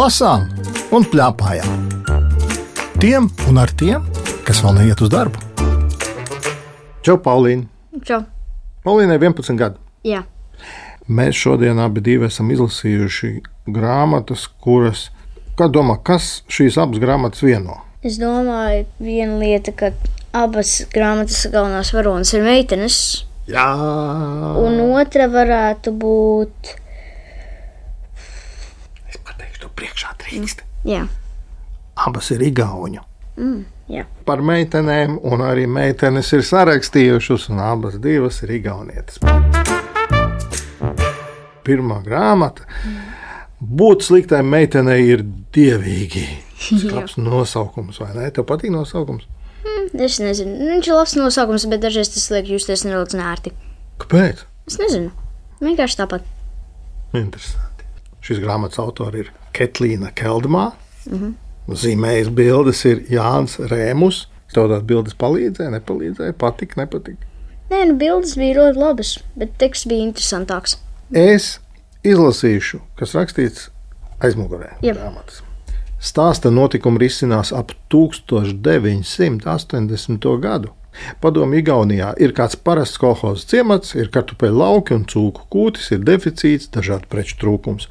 lasām un plēpājām. Tiem un ar tiem, kas vēl neiet uz darbu. Čau, Paulīna! Čau. Paulīnai 11 gadi. Jā. Mēs šodien abi esam izlasījuši grāmatas, kuras, kā domā, kas šīs abas grāmatas vieno? Es domāju, viena lieta, ka abas grāmatas galvenās varonas ir meitenes, Jā, un otra varētu būt. Priekšā drīkst. Jā, Abas ir igauņu. mm, jā. Par meitenēm, un arī meitenes ir sarakstījušas, un abas divas ir igaunietes. Pirmā grāmata. Būt sliktai meitenei ir dievīgi. Skarbs nosaukums, vai ne? Tev patīk nosaukums? Es nezinu, viņš ir labs nosaukums, bet dažreiz tas liek justies nedaudz nērti. Kāpēc? Es nezinu, vienkārši tāpat. Interesanti. Šīs grāmatas autori ir Ketlīna Keldmā. Mm -hmm. Zīmējas bildes ir Jānis Rēmus. Tev tās bildes palīdzēja, nepalīdzēja, patika, nepatika. Nē, nu bildes bija ļoti labas, bet teksts bija interesantāks. Es izlasīšu, kas rakstīts aizmugurē. Jep. grāmatas. Stāsta notikumi risinās ap 1980. gadu. Padomju Igaunijā ir kāds parasts kolekcijas ciemats, ir kartupeļu lauki un cūku kūtis, ir deficīts, dažādu preču trūkums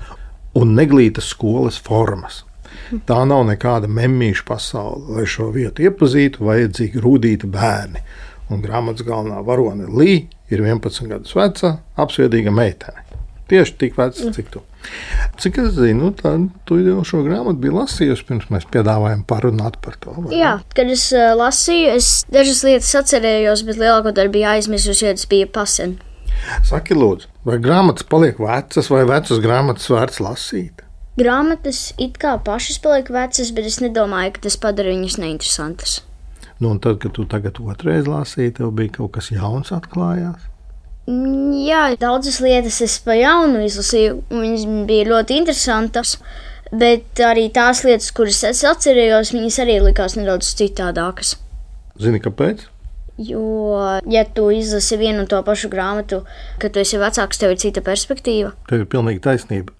un neglītas skolas formas. Tā nav nekāda memīša pasaule. Lai šo vietu iepazītu, vajadzīgi rūtīti bērni. Un grāmatas galvenā varone Līja ir 11 gadus veca, apsviedīga meitene. Tieši tik veca, cik tu. Cik es zinu, tad tu jau šo grāmatu biji lasījusi pirms mēs piedāvājām parunāt par to. vai ne? Jā, kad es uh, lasīju, es dažas lietas atcerējos, bet lielāko daļu biju aizmirsusi, jo tas bija pasen. Saki, lūdzu, vai grāmatas paliek vecas, vai vecas grāmatas vērts lasīt? Grāmatas it kā pašas paliek vecas, bet es nedomāju, ka tas padara viņas neinteresantas. Nu, un tad, kad tu tagad otrreiz lasīji, tev bija kaut kas jauns atklājās. Jā, daudzas lietas es pa jaunu izlasīju, un viņas bija ļoti interesantas. Bet arī tās lietas, kuras es atcerējos, viņas arī likās nedaudz citādākas. Zini, kāpēc? Jo, ja tu izlasi vienu un to pašu grāmatu, kad tu esi vecāks, tev ir cita perspektīva. Tev ir pilnīgi taisnība.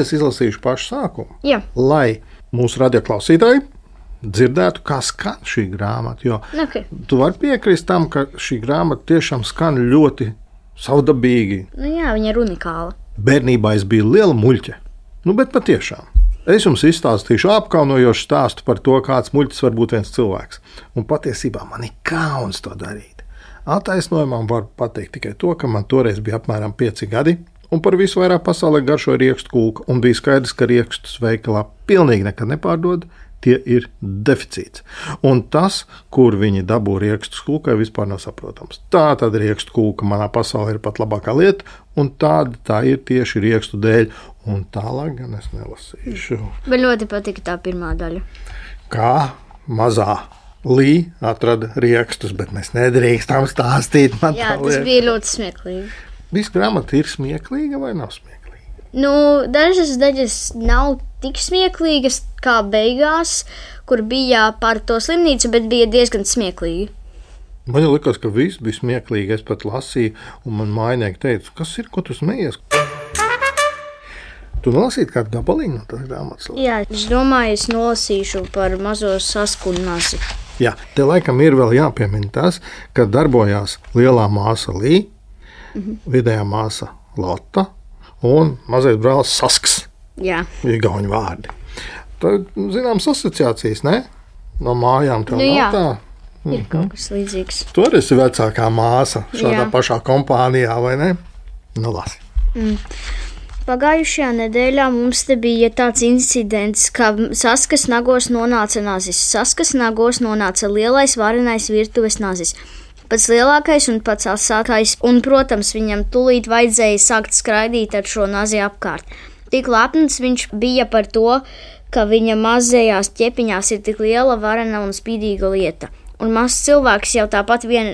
Es izlasīšu pašu sākumu, Jā, lai mūsu radioklausītāji dzirdētu, kā skan šī grāmata. Jo ok. tu vari piekrist tam, ka šī grāmata tiešām skan ļoti savdabīgi. Nu, jā, viņa ir unikāla. Bērnībā es biju liela muļķa. Nu, bet patiešām. Es jums izstāstīšu apkaunojošu stāstu par to, kāds muļķis var būt viens cilvēks. Un patiesībā man ir kauns to darīt. Attaisnojumam var pateikt tikai to, ka man toreiz bija apmēram 5 gadi, un par visu vairāk pasaulē garšoja riekstu kūka, un bija skaidrs, ka riekstus veikalā pilnīgi nekad nepārdod. Tie ir deficīts. Un tas, kur viņi dabū rīkstu kūkai, vispār nav saprotams. Tā tad rīkstu kūka manā pasaulē ir pat labākā lieta, un tāda tā ir tieši rīkstu dēļ. Un tālāk gan es nelasīšu. Man ļoti patika tā pirmā daļa. Kā mazā Līja atrada rīkstus, bet mēs nedrīkstam stāstīt. Jā, tas bija ļoti smieklīgi. Viss grāmata ir smieklīga vai nav smieklīga? Nu, dažas daļas nav tik smieklīgas kā beigās, kur bija par to slimnīcu, bet bija diezgan smieklīgi. Man likās, ka viss bija smieklīgi. Es pat lasīju, un man mājnieki teica, kas ir, ko tu smējies? Tu nolasīji kādu gabaliņu no tās grāmatas? Jā, es domāju, es nolasīšu par mazo saskunāzi. Jā, te laikam ir vēl jāpiemina tas, ka darbojās lielā māsa Līja, vidējā māsa Lotte un mazais brālis Sasks. Jā, Igauni vārdi. Tad, zināms, asociācijas, ne? No mājām tā Nu, nav jā. tā. ir kaut kas līdzīgs. Tu arī esi vecākā māsa šādā Jā. pašā kompānijā, vai ne? Nu, lasi. Pagājušajā nedēļā mums te bija tāds incidents, ka Saskas nagos nonāca nazis. Saskas nagos nonāca lielais varenais virtuves nazis. Pats lielākais un pats asākais, un, protams, viņam tūlīt vajadzēja sākt skraidīt ar šo nazi apkārt. Tik lepns viņš bija par to, ka viņa mazajās ķepiņās ir tik liela, varena un spīdīga lieta. Un mazs cilvēks jau tāpat vien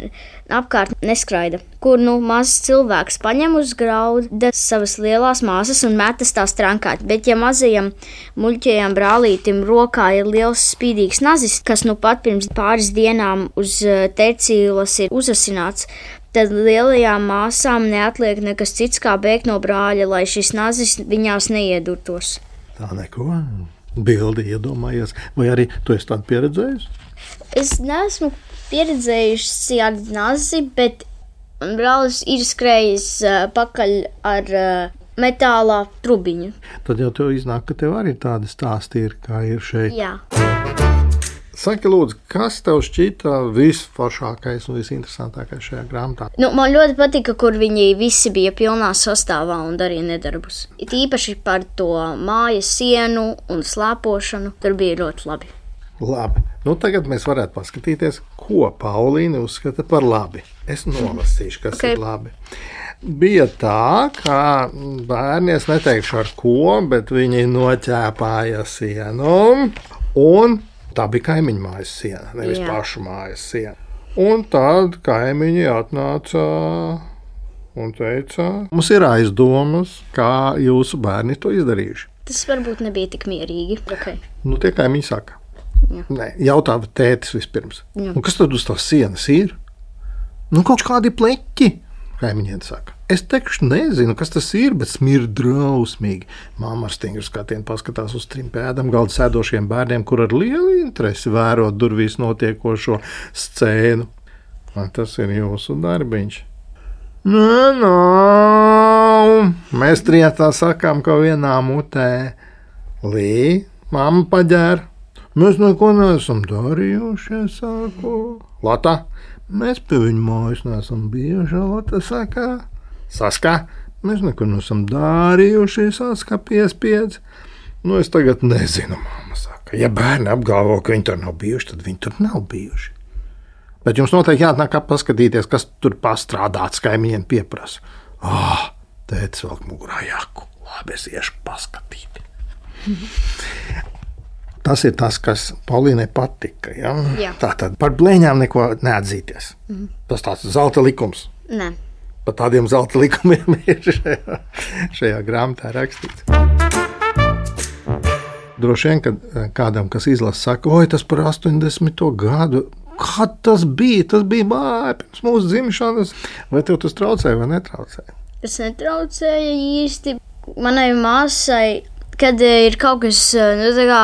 apkārt neskraida, kur nu mazs cilvēks paņem uz grauda savas lielās māsas un metas tās trankāt. Bet, ja mazajam muļķajam brālītim rokā ir liels spīdīgs nazis, kas nu pat pirms pāris dienām uz eh, tecīlas ir uzasināts, tad lielajām māsām neatliek nekas cits kā bēgt no brāļa, lai šis nazis viņās neiedurtos. Tā neko. Bildi iedomājies, vai arī tu esi tādu pieredzējis? Es neesmu pieredzējusi ar nazi, bet brālis ir skrējis uh, pakaļ ar uh, metālā trubiņu. Tad jau tev iznāk, ka tev arī tādi stāsti ir, kā ir šeit. Jā. Saki, lūdzu, kas tev šķita visforšākais un visinteresantākais šajā grāmatā? Nu, man ļoti patika, kur viņi visi bija pilnā sastāvā un darīja nedarbus. It īpaši par to mājas sienu un slēpošanu. Tur bija ļoti labi. Labi, nu tagad mēs varētu paskatīties, ko Paulīna uzskata par labi. Es nolasīšu, kas Ok. okay. ir labi. Bija tā, ka bērni, es neteikšu ar ko, bet viņi noķēpāja sienu. Un tā bija kaimiņu mājas siena, nevis. Jā. pašu mājas siena. Un tad kaimiņi atnāca un teica, mums ir aizdomas, kā jūsu bērni to izdarījuši. Tas varbūt nebija tik mierīgi. Okay. Nu, tie kaimiņi saka, Jā. Nē, jautā tētis vispirms. Jā. Un kas tad uz tās sienas ir? Nu, kaut kādi pleķi. Kaimiņiem saka, es teikšu, nezinu, kas tas ir, bet smird drausmīgi. Māma ar stingru skatienu paskatās uz trim pēdām, galda sēdošiem bērniem, kur ar lielu interesi vēro durvīs notiekošo scēnu. Vai tas ir jūsu darbiņš? Nē, nav. Mēs trietā sakām, ka vienā mutē Lī, mamma paģēra. Mēs neko neesam darījuši, es saku. Lata, mēs pie viņa mājas neesam bijuši, Lata saka. Saskā, mēs neko neesam darījuši, saskā piespiedz. Nu, es tagad nezinu, mamma saka. Ja bērni apgalvo, ka viņi tur nav bijuši, tad viņi tur nav bijuši. Bet jums noteikti jāatnāk paskatīties, kas tur pastrādāts, kaimiņiem pieprasa. Ah, tēvs vēl mugurā jaku. Labi, es iešu paskatīt. Tas ir tas, kas Paulīnai patika. Ja? Jā. Tā tad par blēņām neko neatzīties. Mm. Tas tāds zelta likums. Nē. Par tādiem zelta likumiem ir šajā, šajā grāmatā rakstīts. Droši vien, kad eh, kādam, kas izlasa, saka, oi, tas par 80. gadu. Kad tas bija? Tas bija māja pirms mūsu dzimšanas. Vai tev tas traucēja vai netraucēja? Tas netraucēja īsti manai māsai, kad eh, ir kaut kas eh, nu, tā kā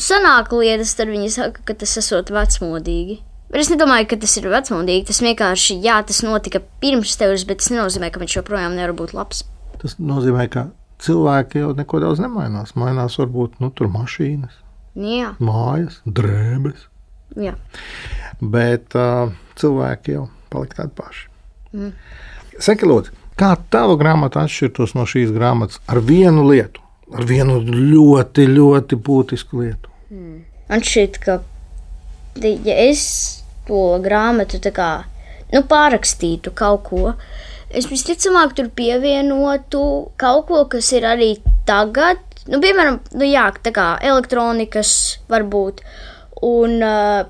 sanāk lietas, tad viņi saka, ka tas esot vecmodīgi. Bet es nedomāju, ka tas ir vecmodīgi. Tas vienkārši, jā, tas notika pirms tevis, bet tas nenozīmē, ka viņš joprojām nevar būt labs. Tas nozīmē, ka cilvēki jau neko daudz nemainās. Mainās varbūt nu, tur mašīnas, Jā, mājas, drēbes. jā. Bet uh, cilvēki jau palika tādi paši. Mm. Saki, lūdzu, kā tava grāmata atšķirtos no šīs grāmatas ar vienu lietu, ar vienu ļoti, ļoti būtisku lietu? Man šķiet, ka ja es to grāmatu kā nu, pārakstītu kaut ko, es visticamāk tur pievienotu kaut ko, kas ir arī tagad. Nu, piemēram, nu, jā, tā kā elektronikas varbūt. Un uh,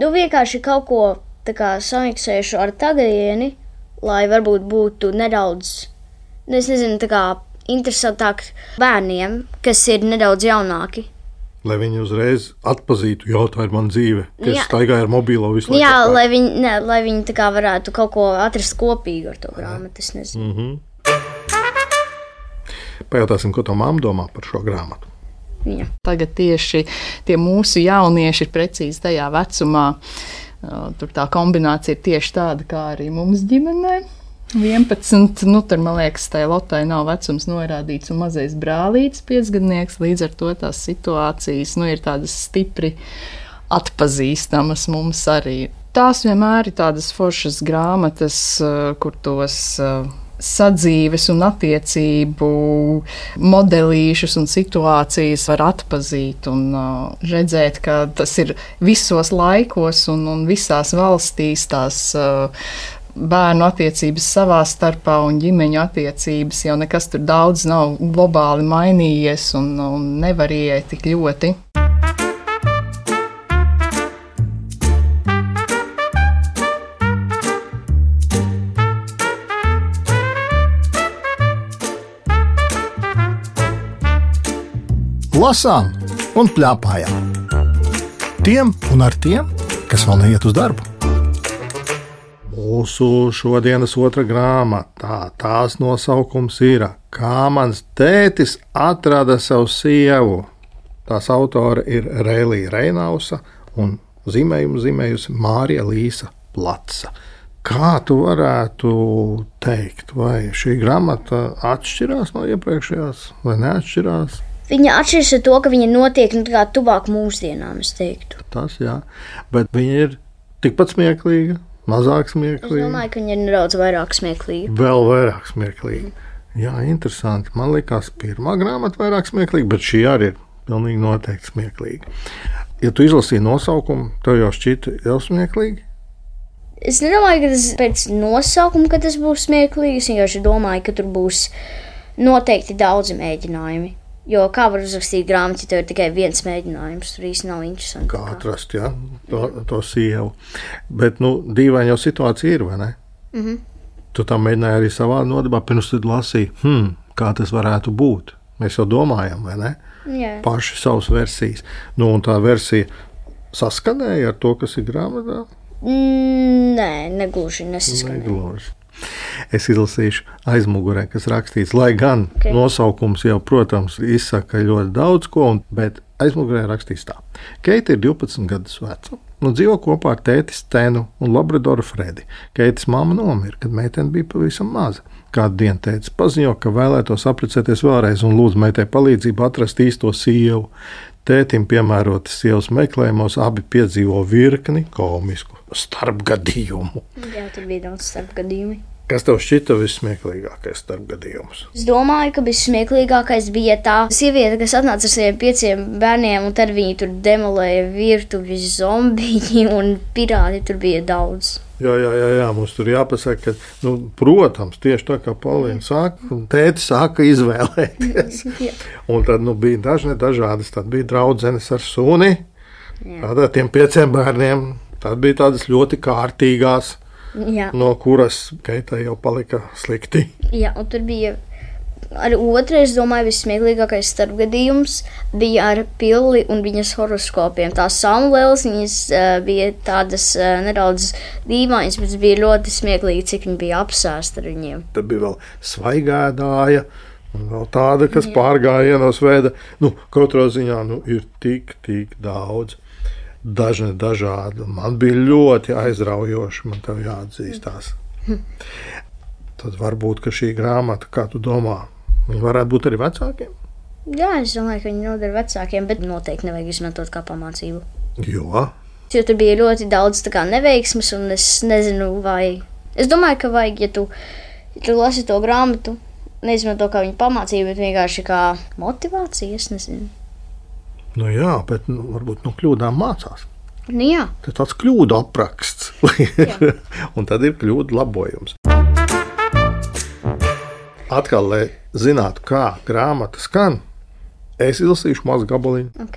nu, vienkārši kaut ko kā samiksēšu ar tagadēni, lai varbūt būtu nedaudz, nu, es nezinu, tā kā interesantāk bērniem, kas ir nedaudz jaunāki. Lai viņi uzreiz atpazītu, jau tā ir mana dzīve. Es jā. staigāju ar mobilo visu laiku. Jā, apkārt. lai viņi, ne, lai viņi tā kā varētu kaut ko atrast kopīgu ar to grāmatu. Es nezinu. Mm. Pajautāsim, ko tā mamma domā par šo grāmatu. Jā. Tagad tieši tie mūsu jaunieši ir precīzi tajā vecumā. Tur tā kombinācija ir tieši tāda, kā arī mums ģimenē. 11, nu, tur man liekas, tai lotai nav vecums norādīts, un mazais brālītis, piecgadnieks. Līdz ar to tās situācijas nu, ir tādas stipri atpazīstamas mums arī. Tās vienmēr ir tādas foršas grāmatas, uh, kur tos uh, sadzīves un attiecību modelīšus un situācijas var atpazīt un uh, redzēt, ka tas ir visos laikos un, un visās valstīs tās uh, bērnu attiecības savā starpā un ģimeņu attiecības jau nekas tur daudz nav globāli mainījies un, un nevar ieiet tik ļoti. Lasām un plēpājām. Tiem un ar tiem, kas vēl neiet uz darbu. Mūsu šodienas otrā grāmatā tās nosaukums ir Kā mans tētis atrada savu sievu. Tās autore ir Rēlija Reinausa un zīmējumu zīmējusi Mārija Līsa Platsa. Kā tu varētu teikt, vai šī grāmata atšķirās no iepriekšējās, vai neatšķirās? Viņa atšķiras ar to, ka viņa notiek nu, tuvāk mūsdienām, es teiktu. Tas jā, bet viņa ir tikpat smieklīga, mazāk Es smieklīga. domāju, ka viņa ir nedaudz vairāk smieklīga. Vēl vairāk smieklīgi. Jā, interesanti. Man liekas, pirmā grāmata vairāk smieklīga, bet šī arī ir pilnīgi noteikti smieklīga. Ja tu izlasīji nosaukumu, tev jau šķita jau smieklīgi. Es nedomāju, ka tas pēc nosaukuma ka tas būs smieklīgi. Es vienkārši domāju, ka tur būs noteikti daudzi mēģinājumi. Jo kā var uzrakstīt grāmatu, ja tev ir tikai viens mēģinājums? Tur īstenībā nav interesanti. Kā atrast ja, to, to sievu. Bet, nu, dīvaini jau situācija ir, vai ne? Mm -hmm. Tu tam mēģināji arī savā nodarbā, pirms tu lasīji, hmm, kā tas varētu būt. Mēs jau domājam, vai ne? Jā. Paši savas versijas. Nu, un tā versija saskanēja ar to, kas ir grāmatā. Mm, Nē, negluži nesaskanēja. Negluži. Es izlasīšu aizmugurē, kas rakstīts, lai gan Ok. okay. nosaukums jau, protams, izsaka ļoti daudz ko, un- bet aizmugurē rakstīts tā. Keita ir 12 gadus veca. Nu, dzīvo kopā ar tēti Stenu un Labradoru Fredi. Keitas māma nomira, kad meitene bija pavisam maza. Kādu dienu tēvs paziņoja, ka vēlētos apprecēties vēlreiz un lūdz meitai palīdzību atrast īsto sievu. Tētim piemērotas sievas meklējumos abi piedzīvo virkni komisku starpgadījumu. Jā, tur bija daudz starpgadījumu. Kas tev šķita vissmieklīgākais starpgadījums? Es domāju, ka vismieklīgākais bija tā sieviete, kas atnāca ar saviem pieciem bērniem, un tad viņi tur demolēja virtuvi zombiji un pirāti. Tur bija daudz. Jā, jā, jā, jā mums tur jāpasaka, ka, nu, protams, tieši tā kā Paulīna saka, tēti sāka izvēlēties. Un tad nu, bija dažne dažādas. Tad bija draudzenes ar suni, tad ar tiem pieciem bērniem. Tad bija tādas ļoti kārtīgās, Jā, no kuras Keitai jau palika slikti. jā, un tur bija arī otrais, domāju, vismieklīgākais starpgadījums bija ar pilli un viņas horoskopiem. Tās samuēlas, viņas uh, bija tādas uh, nedaudz dīvainas, bet bija ļoti smieklīgi, cik viņi bija apsēsti ar viņiem. Tad bija vēl svaigādāja. Vēl tāda, kas pārgājienos veida, nu, katrā ziņā nu, ir tik, tik daudz. Dažni dažādi. Man bija ļoti aizraujoši, man te jāatzīstās. Tad varbūt ka šī grāmata, kā tu domā, varētu būt arī vecākiem. Jā, es domāju, ka viņi noder vecākiem, bet noteikti nevajag izmantot kā pamācību. Jo Jo tur bija ļoti daudz kā, neveiksmes, un es nezinu, vai. Es domāju, ka vajag, ja tu, ja tu lasi to grāmatu, neizmanto kā viņa pamācību, bet vienkārši kā motivāciju. Es nezinu. Nu, jā, bet nu, varbūt no kļūdām mācās. Nu, jā, Tas tāds kļūdu apraksts, un tad ir kļūdu labojums. Atkal, lai zinātu, kā grāmata skan, es izlasīšu mazu gabaliņu. Ok.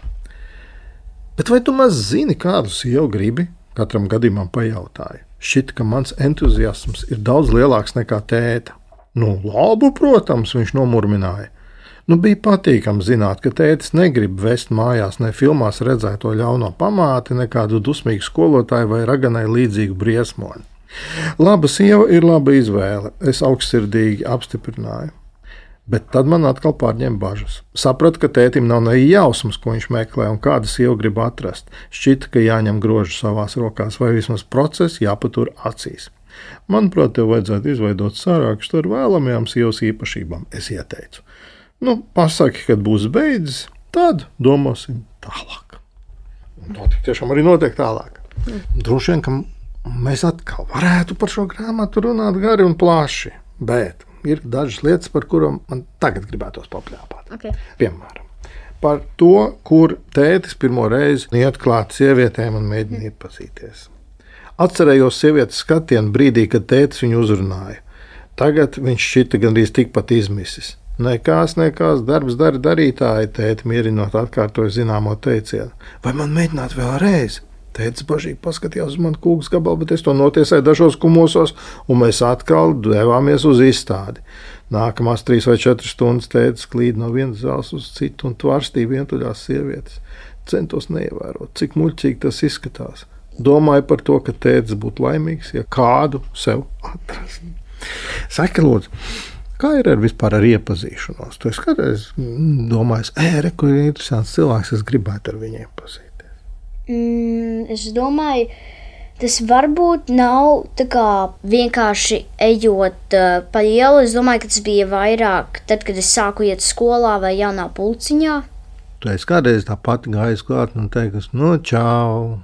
Bet vai tu maz zini, kādu sievu gribi? Katram gadījumam pajautāja. Šķiet, ka mans entuziasms ir daudz lielāks nekā tēta. Nu, labu, protams, viņš nomurmināja. Nu, bija patīkami zināt, ka tētis negrib vest mājās ne filmās redzēto ļauno pamāti, ne kādu dusmīgu skolotāju vai raganai līdzīgu briesmoni. Laba sieva ir laba izvēle, es augstsirdīgi apstiprināju. Bet tad man atkal pārņēma bažas. Sapratu, ka tētim nav ne jausmas, ko viņš meklē un kādu sievu grib atrast. Šķita, ka jāņem grožu savās rokās, vai vismaz process jāpatur acīs. Manuprāt, tev vajadzētu izveidot sārakstu ar vēlamajām sievas īpašībām, es ieteicu. Nu, pasaki, kad būs beidzis, tad domāsim tālāk. Un tā tik tiešām arī notiek tālāk. Droši vien, ka mēs atkal varētu par šo grāmatu runāt gari un plaši, bet ir dažas lietas, par kurām man tagad gribētos papļāpāt. okay. Piemēram, par to, kur tētis pirmo reizi iet klāt sievietēm un mēģina iepazīties. Atcerējos sievietes skatienu brīdī, kad tētis viņu uzrunāja. Tagad viņš šķita gandrīz tikpat izmisis. Nekās, nekās, darbs dara darītāji, tēti mierinot atkārtoja zināmo teicienu. Vai man mēģināt vēlreiz? Tētis bažīgi paskatījās uz manu kūku gabalu, bet es to notiesāju dažos kumosos, un mēs atkal devāmies uz izstādi. Nākamās trīs vai četras stundas tētis klīd no vienas zāles uz citu un tvarstīja vientuļās sievietes. Centos neievērot, cik muļķīgi tas izskatās. domāju par to, ka tēvs būtu laimīgs, ja kādu sev atrastu. Saka, lūdzu, kā ir ar vispār ar iepazīšanos? Tu kādreiz domāji, ej, kur ir interesants cilvēks, es gribētu ar viņu iepazīties. Mm, es domāju, tas varbūt nav kā, vienkārši ejot uh, pa ielu. Es domāju, ka tas bija vairāk tad, kad es sāku iet skolā vai jaunā pulciņā. Tu esi kādreiz tā pati gājis klāt un no nu, čau.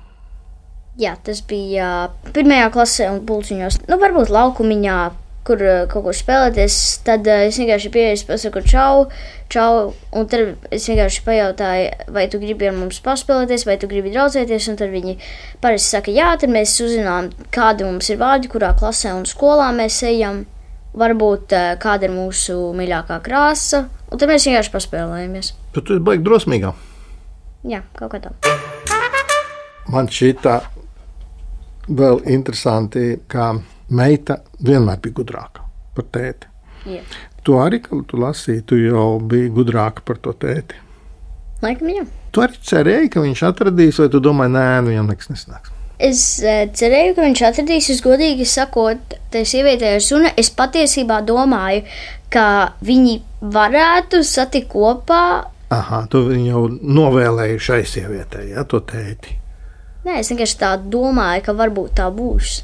Jā, tas bija pirmajā klasē un pulciņos. Nu, varbūt laukumiņā, kur uh, kaut kur spēlēties. Tad uh, es vienkārši pieeju, pasaku, čau, čau. Un tad es vienkārši pajautāju, vai tu gribi ar mums paspēlēties, vai tu gribi draudzēties. Un tad viņi parasti saka, jā, tad mēs uzzinām, kādi mums ir vārdi, kurā klasē un skolā mēs ejam. Varbūt uh, kāda ir mūsu mīļākā krāsa. Un tad mēs vienkārši paspēlējamies. Bet tu esi baigi drosmīgā. Jā, kaut kā tā. Man šī tā vēl interesanti, ka meita vienmēr bija gudrāka par tēti. Jā. Tu arī, kad tu lasīji, tu jau biji gudrāka par to tēti. Laikam, jā. Tu arī cerēji, ka viņš atradīs, vai tu domāji, nē, nu viņam nekas nesnāks. Es uh, cerēju, ka viņš atradīs, es godīgi sakot, tai sievietei ar sunu. Es patiesībā domāju, ka viņi varētu satikt kopā. Aha, tu jau novēlēji šai sievietei, ja to tēti. Nē, es vienkārši tā domāju, ka varbūt tā būs.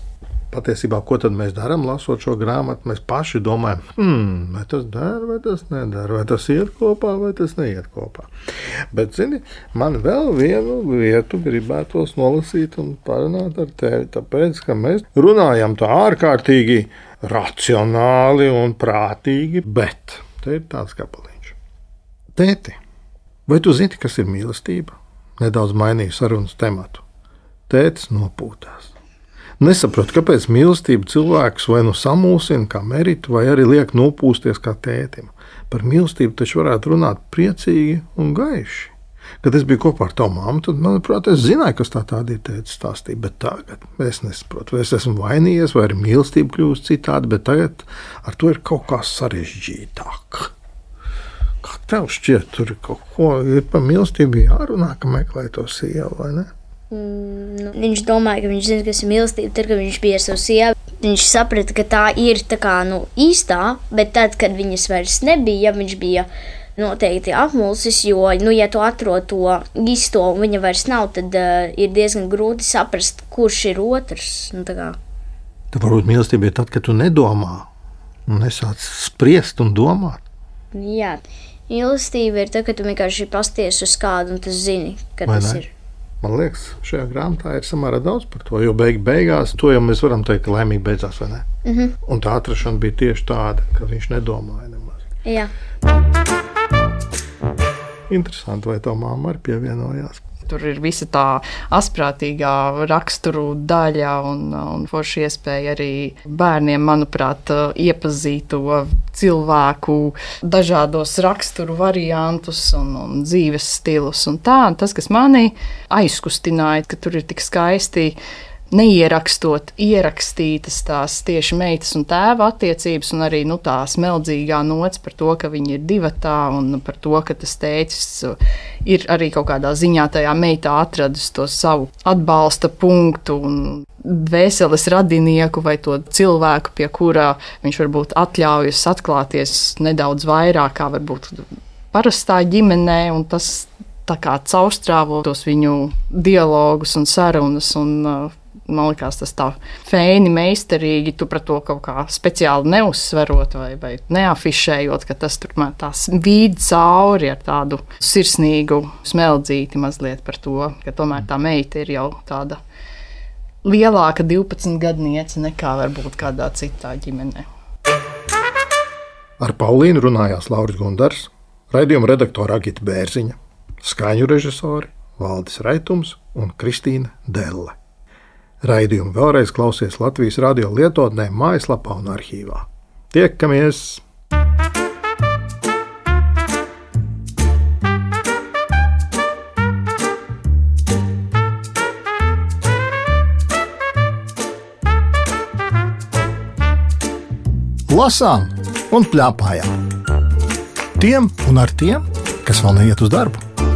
Patiesībā, ko mēs darām, lasot šo grāmatu? Mēs paši domājam, hmm, vai tas dara, vai tas nedara, vai tas iet kopā, vai tas neiet kopā. Bet, zini, man vēl vienu vietu gribētos nolasīt un parunāt ar tevi, tāpēc, ka mēs runājam tā ārkārtīgi racionāli un prātīgi, bet te ir tāds kapeliņš. Tēti, vai tu zini, kas ir mīlestība? Nedaudz mainīju sarunas tematu. Tētis nopūtās. Nesaprotu, kāpēc mīlestība cilvēkus vai nu samulsina kā meritu, vai arī liek nopūsties kā tētim. Par mīlestību taču varētu runāt priecīgi un gaiši. Kad es biju kopā ar tavu māmu, tad, manuprāt, es zināju, kas tā tāda ir tēta stāstīja. Bet tagad es nesaprotu, vai es esmu vainījies, vai arī mīlestība kļūst citādi, bet tagad ar to ir kaut kā sarežģītāk. Kā tev šķiet, tur ir kaut ko ir par mīlestību jārunā, ka meklē to sievu vai ne? Mm, nu, viņš domāja, ka viņš zina, kas ir mīlestība. Tad, kad viņš bija ar savu sievu, viņš saprata, ka tā ir tā kā, nu, īstā, bet tad, kad viņas vairs nebija, viņš bija noteikti apmulsis. Jo, nu, ja tu atrod to īsto un viņa vairs nav, tad uh, ir diezgan grūti saprast, kurš ir otrs. Nu, Tad varbūt mīlestība ir tad, kad tu nedomā un nesāc spriest un domāt. Jā, mīlestība ir tad, kad tu vienkārši pasties uz kādu un tu zini, ka Vai tas ne? ir. Man liekas, šajā grāmatā ir samērā daudz par to. Jo beig beigās to jau mēs varam teikt, ka laimīgi beidzās. Mm Mhm. -hmm. Un tā atrašana bija tieši tāda, ka viņš nedomāja nemaz. Jā. Interesanti, vai tā māma arī pievienojās. Tur ir visa tā asprātīgā raksturu daļa un, un forša iespēja arī bērniem, manuprāt, iepazīt to cilvēku dažādos raksturu variantus un, un dzīves stilus. Un tā, un tas, kas manī aizkustināja, ka tur ir tik skaisti neierakstot, ierakstītas tās tieši meitas un tēva attiecības, un arī nu, tā smeldzīgā nots par to, ka viņi ir divatā, un par to, ka tas tēcis ir arī kaut kādā ziņā tajā meitā atradis to savu atbalsta punktu. Vēseles radinieku vai to cilvēku, pie kura viņš varbūt atļaujas atklāties nedaudz vairāk, kā varbūt parastā ģimenē, un tas tā kā caurstrāvo tos viņu dialogus un sarunas. Un, uh, Man liekas, tas tā fēni, meistarīgi. Tu par to kaut kā speciāli neuzsverot vai, vai neafišējot, ka tas tur man tās vīd cauri ar tādu sirsnīgu smeldzīti mazliet par to, ka tomēr tā meita ir jau tāda lielāka 12 gadniece nekā varbūt kādā citā ģimenē. Ar Paulīnu runājās Lauris Gundars, raidījuma redaktora Agita Bērziņa, skaņu režisori Valdis Raitums un Kristīna Delle. Raidījumu vēlreiz klausies Latvijas radio lietotnē, mājaslapā un arhīvā. Tiekamies! Lasām un plēpājām. Tiem un ar tiem, kas vēl neiet uz darbu.